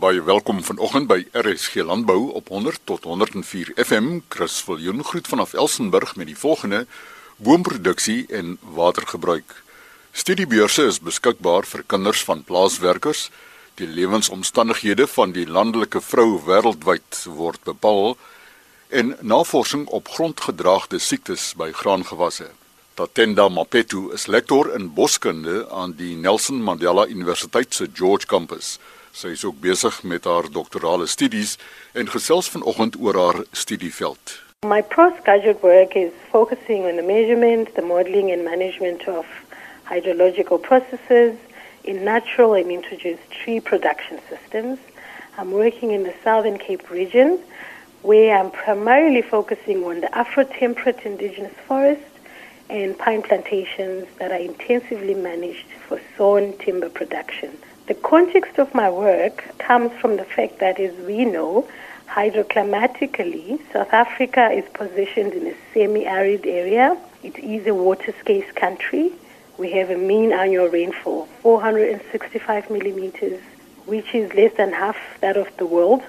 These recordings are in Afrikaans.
Baie welkom vanoggend by RSG Landbou op 100 tot 104 FM. Chris Viljoen groet vanaf Elsenburg met die volgende: boomproduksie en watergebruik. Studiebeurse is beskikbaar vir kinders van plaaswerkers. Die lewensomstandighede van die landelike vrou wêreldwyd word bepaal en navorsing op grondgedraagde siektes by graangewasse. Tatenda Mapetu is lektor in boskunde aan die Nelson Mandela Universiteit se George Campus. Sy is ook besig met haar doktorale studies en gesels vanoggend oor haar studieveld. My postgraduate work is focusing on the measurement, the modeling and management of hydrological processes in natural and introduced tree production systems. I'm working in the Southern Cape region where I'm primarily focusing on the Afro-temperate indigenous forest and pine plantations that are intensively managed for sawn timber production. The context of my work comes from the fact that, as we know, hydroclimatically, South Africa is positioned in a semi arid area. It is a water scarce country. We have a mean annual rainfall, of 465 millimeters, which is less than half that of the world.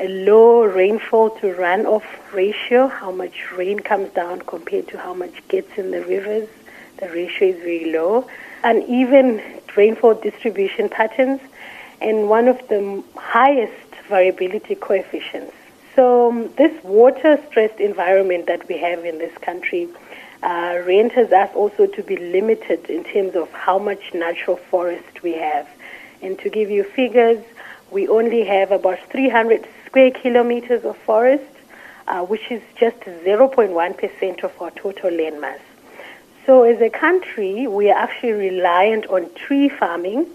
A low rainfall to runoff ratio, how much rain comes down compared to how much gets in the rivers, the ratio is very low. Uneven rainfall distribution patterns and one of the highest variability coefficients. So, um, this water stressed environment that we have in this country uh, renders us also to be limited in terms of how much natural forest we have. And to give you figures, we only have about 300 square kilometers of forest, uh, which is just 0.1% of our total land mass. So, as a country, we are actually reliant on tree farming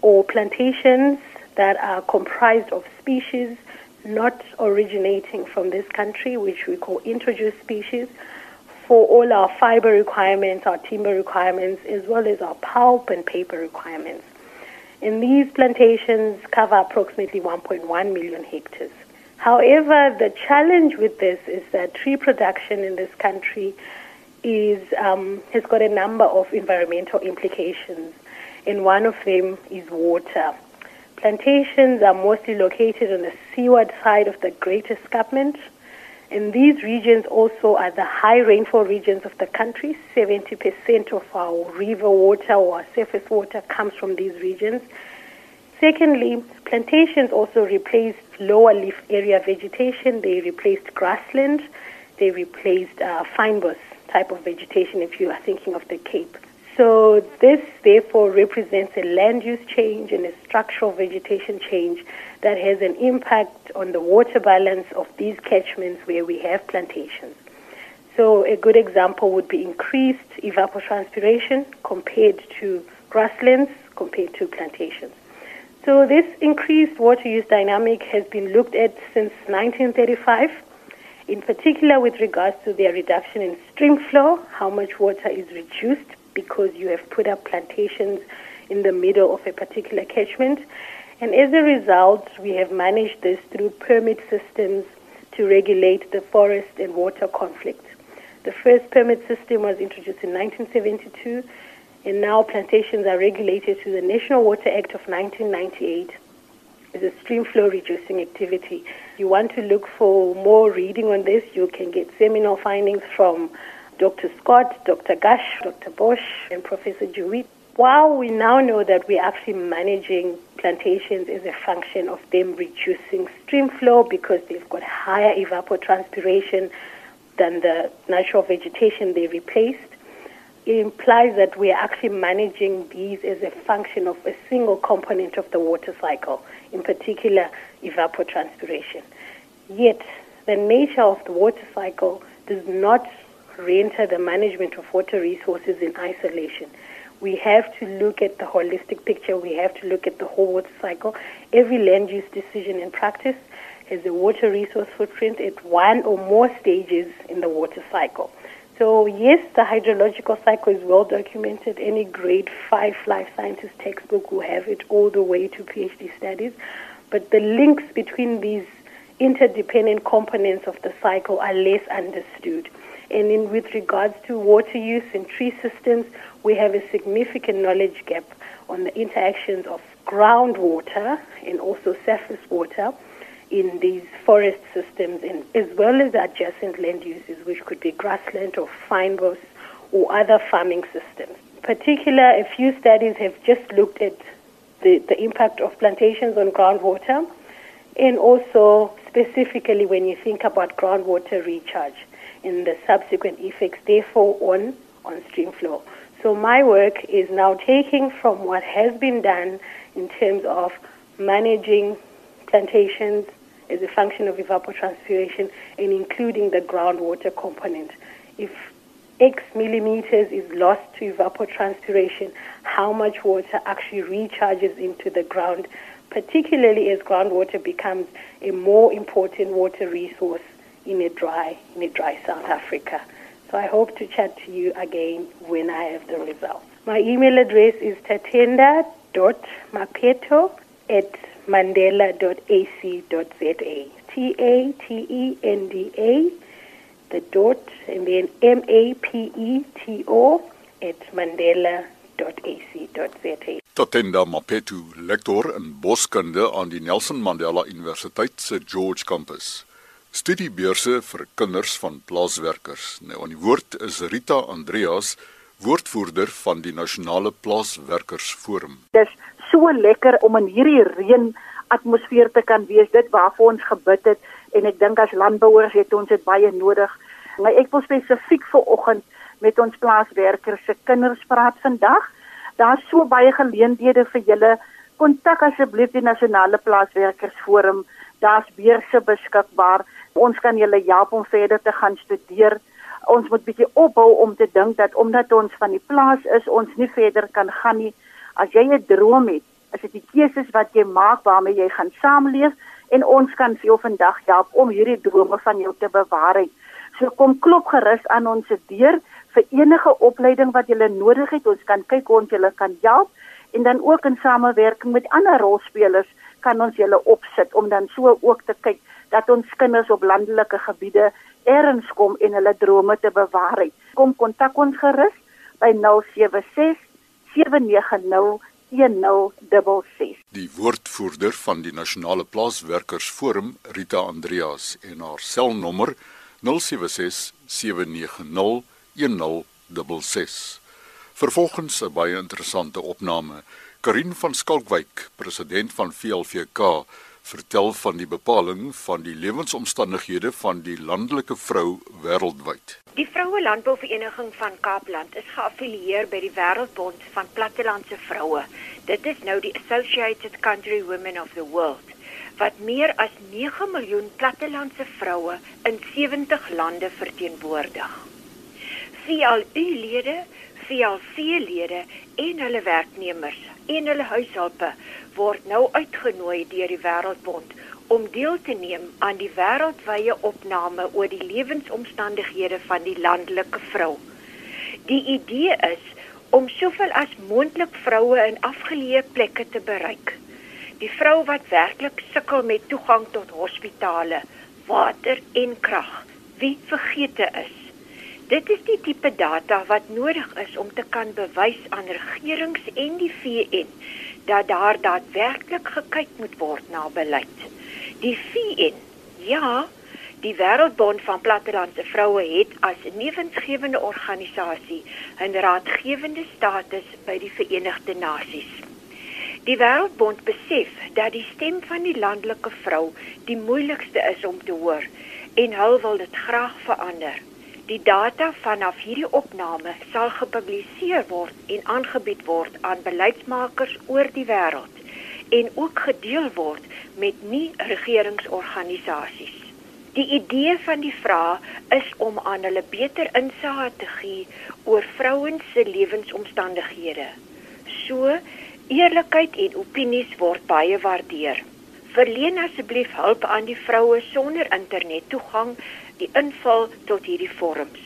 or plantations that are comprised of species not originating from this country, which we call introduced species, for all our fiber requirements, our timber requirements, as well as our pulp and paper requirements. And these plantations cover approximately 1.1 million hectares. However, the challenge with this is that tree production in this country is um, has got a number of environmental implications, and one of them is water. Plantations are mostly located on the seaward side of the Great Escarpment, and these regions also are the high rainfall regions of the country. 70% of our river water or surface water comes from these regions. Secondly, plantations also replaced lower leaf area vegetation. They replaced grassland. They replaced uh, fynbos type of vegetation if you are thinking of the Cape. So this therefore represents a land use change and a structural vegetation change that has an impact on the water balance of these catchments where we have plantations. So a good example would be increased evapotranspiration compared to grasslands compared to plantations. So this increased water use dynamic has been looked at since 1935 in particular with regards to their reduction in stream flow, how much water is reduced because you have put up plantations in the middle of a particular catchment. And as a result, we have managed this through permit systems to regulate the forest and water conflict. The first permit system was introduced in 1972, and now plantations are regulated through the National Water Act of 1998 is a stream flow reducing activity. You want to look for more reading on this, you can get seminal findings from Dr. Scott, Dr. Gush, Dr. Bosch, and Professor Jewett. While we now know that we're actually managing plantations as a function of them reducing stream flow because they've got higher evapotranspiration than the natural vegetation they replaced, it implies that we are actually managing these as a function of a single component of the water cycle, in particular evapotranspiration. Yet, the nature of the water cycle does not render the management of water resources in isolation. We have to look at the holistic picture. We have to look at the whole water cycle. Every land use decision in practice has a water resource footprint at one or more stages in the water cycle. So yes, the hydrological cycle is well documented. Any grade five life sciences textbook will have it all the way to PhD studies. But the links between these interdependent components of the cycle are less understood. And in, with regards to water use in tree systems, we have a significant knowledge gap on the interactions of groundwater and also surface water in these forest systems, and as well as adjacent land uses, which could be grassland or fynbos or other farming systems. In Particular, a few studies have just looked at the, the impact of plantations on groundwater, and also specifically when you think about groundwater recharge and the subsequent effects, therefore, on on stream flow. So my work is now taking from what has been done in terms of managing plantations as a function of evapotranspiration and including the groundwater component. If X millimeters is lost to evapotranspiration, how much water actually recharges into the ground, particularly as groundwater becomes a more important water resource in a dry in a dry South Africa. So I hope to chat to you again when I have the results. My email address is tatenda.mapeto at mandela.ac.za. T A T E N D A, the dot, and then M A P E T O at mandela.ac.za. Tatenda Mapetu, lektor in boskunde aan die Nelson Mandela Universiteit se George Campus. Studiebeurse vir kinders van plaaswerkers. Nou aan die woord is Rita Andreas, woordvoerder van die Nasionale Plaaswerkersforum. Dis so lekker om in hierdie reën atmosfeer te kan wees dit waarvoor ons gebid het en ek dink as landbouers het ons dit baie nodig. Maar ek wil spesifiek vir oggend met ons plaaswerkers se kinders praat vandag. Daar's so baie geleenthede vir julle. Kontak asseblief die Nasionale Plaaswerkersforum. Daar's beurse beskikbaar. Ons kan julle help om verder te gaan studeer. Ons moet bietjie ophou om te dink dat omdat ons van die plaas is, ons nie verder kan gaan nie. As jy 'n droom het, is dit die keuses wat jy maak waarmee jy gaan saamleef en ons kan vir jou vandag help om hierdie drome van jou te bewaar. So kom klop gerus aan ons deur vir enige opleiding wat jy nodig het. Ons kan kyk hoe ons julle kan help en dan ook in samewerking met ander rolspelers kan ons julle opsit om dan so ook te kyk dat ons kinders op landelike gebiede erns kom en hulle drome te bewaar. Kom kontak ons gerus by 076 7901066. Die woordvoerder van die Nasionale Plaaswerkersforum, Rita Andreas, en haar selnommer 076 7901066. Vervolgens 'n baie interessante opname. Karin van Skalkwyk, president van VLVK, vertel van die bepaling van die lewensomstandighede van die landelike vrou wêreldwyd. Die Vroue Landbouvereniging van Kaapland is geaffilieer by die Wêreldbond van Plattelandse Vroue. Dit is nou die Associated Country Women of the World wat meer as 9 miljoen plattelandse vroue in 70 lande verteenwoordig. VLU-lede, VLC-lede en hulle werknemers en hulle huishulpe word nou uitgenooi deur die Wêreldbond om deel te neem aan die wêreldwye opname oor die lewensomstandighede van die landelike vrou. Die idee is om soveel as moontlik vroue in afgeleë plekke te bereik. Die vrou wat werklik sukkel met toegang tot hospitale, water en krag, wie vergete is. Dit is die tipe data wat nodig is om te kan bewys aan regerings en die VN dat daar daadwerklik gekyk moet word na beleid. Die VN, ja, die Wêreldbond van Plattelandse Vroue het as 'n lewensgewende organisasie 'n raadgewende status by die Verenigde Nasies. Die Wêreldbond besef dat die stem van die landelike vrou die moeilikste is om te hoor en hulle wil dit graag verander. Die data vanaf hierdie opname sal gepubliseer word en aangebied word aan beleidsmakers oor die wêreld en ook gedeel word met nie-regeringsorganisasies. Die idee van die vraag is om aan hulle beter insig te gee oor vrouens se lewensomstandighede. So eerlikheid en opinies word baie waardeer. Verleen asseblief hulp aan die vroue sonder internettoegang die invul tot hierdie vorms.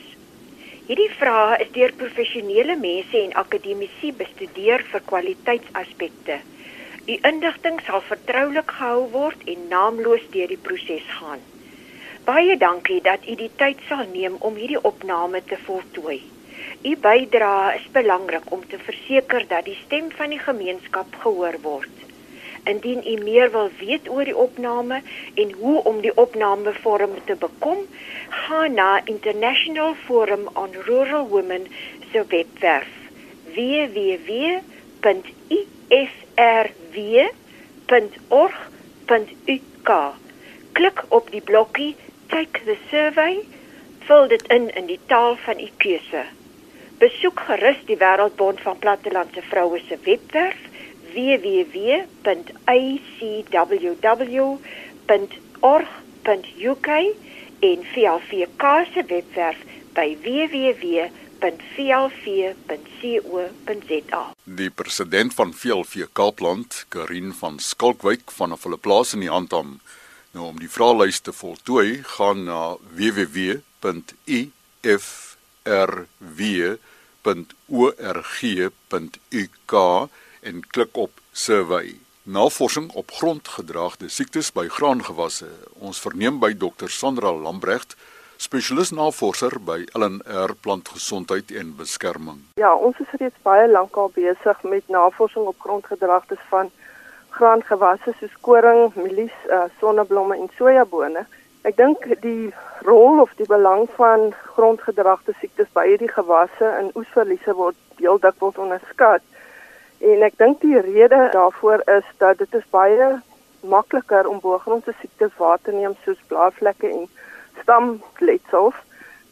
Hierdie vrae is deur professionele mense en akademici bestudeer vir kwaliteitsaspekte. U indigting sal vertroulik gehou word en naamloos deur die proses gaan. Baie dankie dat u die tyd sal neem om hierdie opname te voltooi. U bydrae is belangrik om te verseker dat die stem van die gemeenskap gehoor word. Indien u meer wil weet oor die opname en hoe om die opname vorm te bekom, gaan na International Forum on Rural Women se webwerf www.ifrw.org.uk. Klik op die blokkie Take the survey. Vul dit in in die taal van u keuse. Besoek gerus die Wêreldbond van Plattelandse Vroue se webwerf www.icww.org.uk en VLVK se webwerf by www.vlv.co.za. Die president van VLV Kaapland, Karin van Skalkwyk vanaf hulle plaas in die handham. Nou om die vraelys te voltooi, gaan na www.ifrw.org.uk en klik op survey. Navorsing op grondgedraagde siektes by graangewasse. Ons verneem by Dr Sandra Lambregt, spesialis navorser by LNR Plantgesondheid en Beskerming. Ja, ons is reeds baie lank al besig met navorsing op grondgedragtes van graangewasse soos koring, mielies, uh, sonneblomme en sojabone. Ek dink die rol of die belang van grondgedragte siektes by hierdie gewasse in oesverliese word deel dikwels onderskat. En ek dink die rede daarvoor is dat dit is baie makliker om boergrondse siektes waar te neem soos blaarvlekke en stamletsels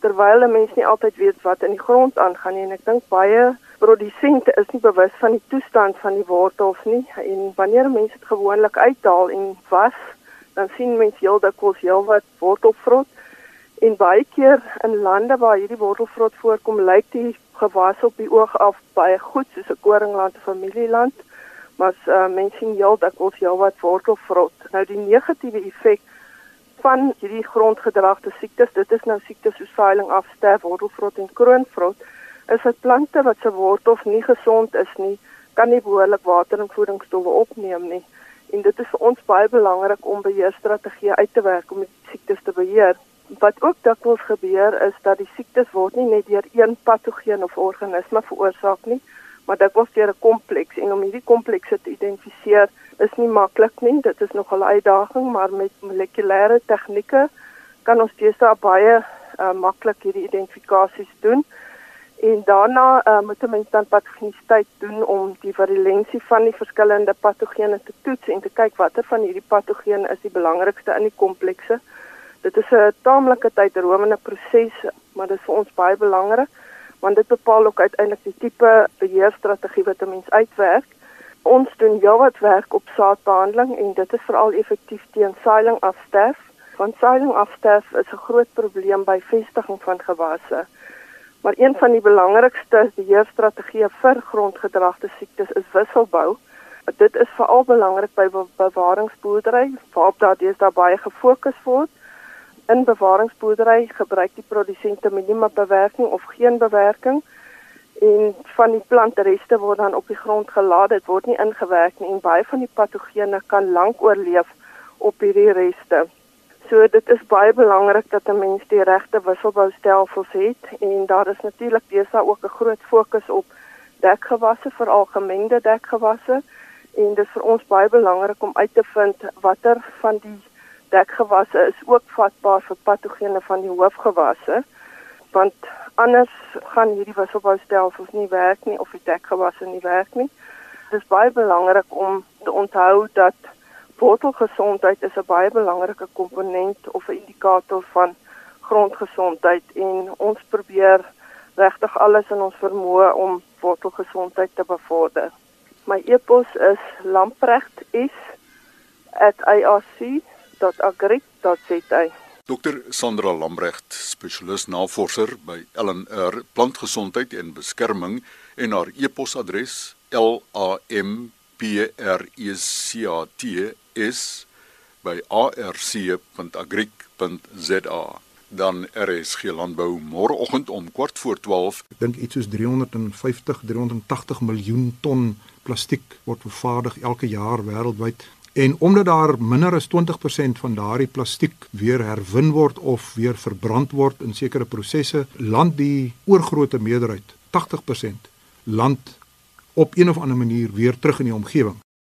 terwyl mense nie altyd weet wat in die grond aangaan nie. En ek dink baie produsente is nie bewus van die toestand van die wortels nie. En wanneer mense dit gewoonlik uithaal en was dan sien mense heeldag kos heelwat wortelvrot. En baie keer in lande waar hierdie wortelvrot voorkom lyk die gewas op die oog af baie goed soos 'n koringland of familieland maar uh, mense sien heeldag kos heelwat wortelvrot nou die negatiewe effek van hierdie grondgedragte siektes, dit is nou siektes soos veiling afsterf, wortelvrot en kroonvrot, is dit plante wat se wortels nie gesond is nie, kan nie behoorlik water en voedingsstowwe opneem nie. En dit is vir ons baie belangrik om beheerstrategieë uit te werk om die siektes te beheer. Wat ook dikwels gebeur is dat die siektes word nie net deur een patogeen of organisme veroorsaak nie, maar dit word deur 'n kompleks en om hierdie komplekse te identifiseer is nie maklik nie. Dit is nog 'n uitdaging, maar met molekulêre tegnieke kan ons deesdae baie uh, maklik hierdie identifikasies doen. En daarna uh, moet 'n mens dan patogenisiteit doen om die virulensie van die verskillende patogene te toets en te kyk watter van hierdie patogene is die belangrikste in die komplekse. Dit is 'n taamlike tydromende proses, maar dit is vir ons baie belangrik want dit bepaal ook uiteindelik die tipe beheerstrategie wat 'n mens uitwerk. Ons doen heelwat werk op saadbehandeling en dit is veral effektief teen saailing afsterf. Want saailing afsterf is 'n groot probleem by vestiging van gewasse. Maar een van die belangrikste beheerstrategieë vir grondgedragte siektes is wisselbou. Dit is veral belangrik by bewaringsboerdery, waarop daar deesdae baie gefokus word. In bewaringsboerdery gebruik die produsente minimum bewerking of geen bewerking en van die plantreste word dan op die grond gelaat. Dit word nie ingewerk nie en baie van die patogene kan lank oorleef op hierdie reste. So dit is baie belangrik dat 'n mens die regte wisselboustelsels het en daar is natuurlik besig ook 'n groot fokus op dekgewasse vir algemene dekgewasse en dit is vir ons baie belangrik om uit te vind watter van die dekgewasse is ook vatbaar vir patogene van die hoofgewasse want anders gaan hierdie wisselboustelsels nie werk nie of die dekgewasse nie werk nie. Dit is baie belangrik om te onthou dat wortelgesondheid is 'n baie belangrike komponent of 'n indikator van grondgesondheid en ons probeer regtig alles in ons vermoë om wortelgesondheid te bevorder. My e-pos is lamprecht@iac.agric.za. Dr Sandra Lambrecht, spesialis navorser by LNR Plantgesondheid en Beskerming en haar e-posadres l a m p r e c a t s by arc.agric.za. Dan RSG Landbou môreoggend om kwart voor 12. Ek dink iets soos 350 380 miljoen ton plastiek word vervaardig elke jaar wêreldwyd En omdat daar minder as 20% van daardie plastiek weer herwin word of weer verbrand word in sekere prosesse, land die oorgrootste meerderheid, 80%, land op een of ander manier weer terug in die omgewing.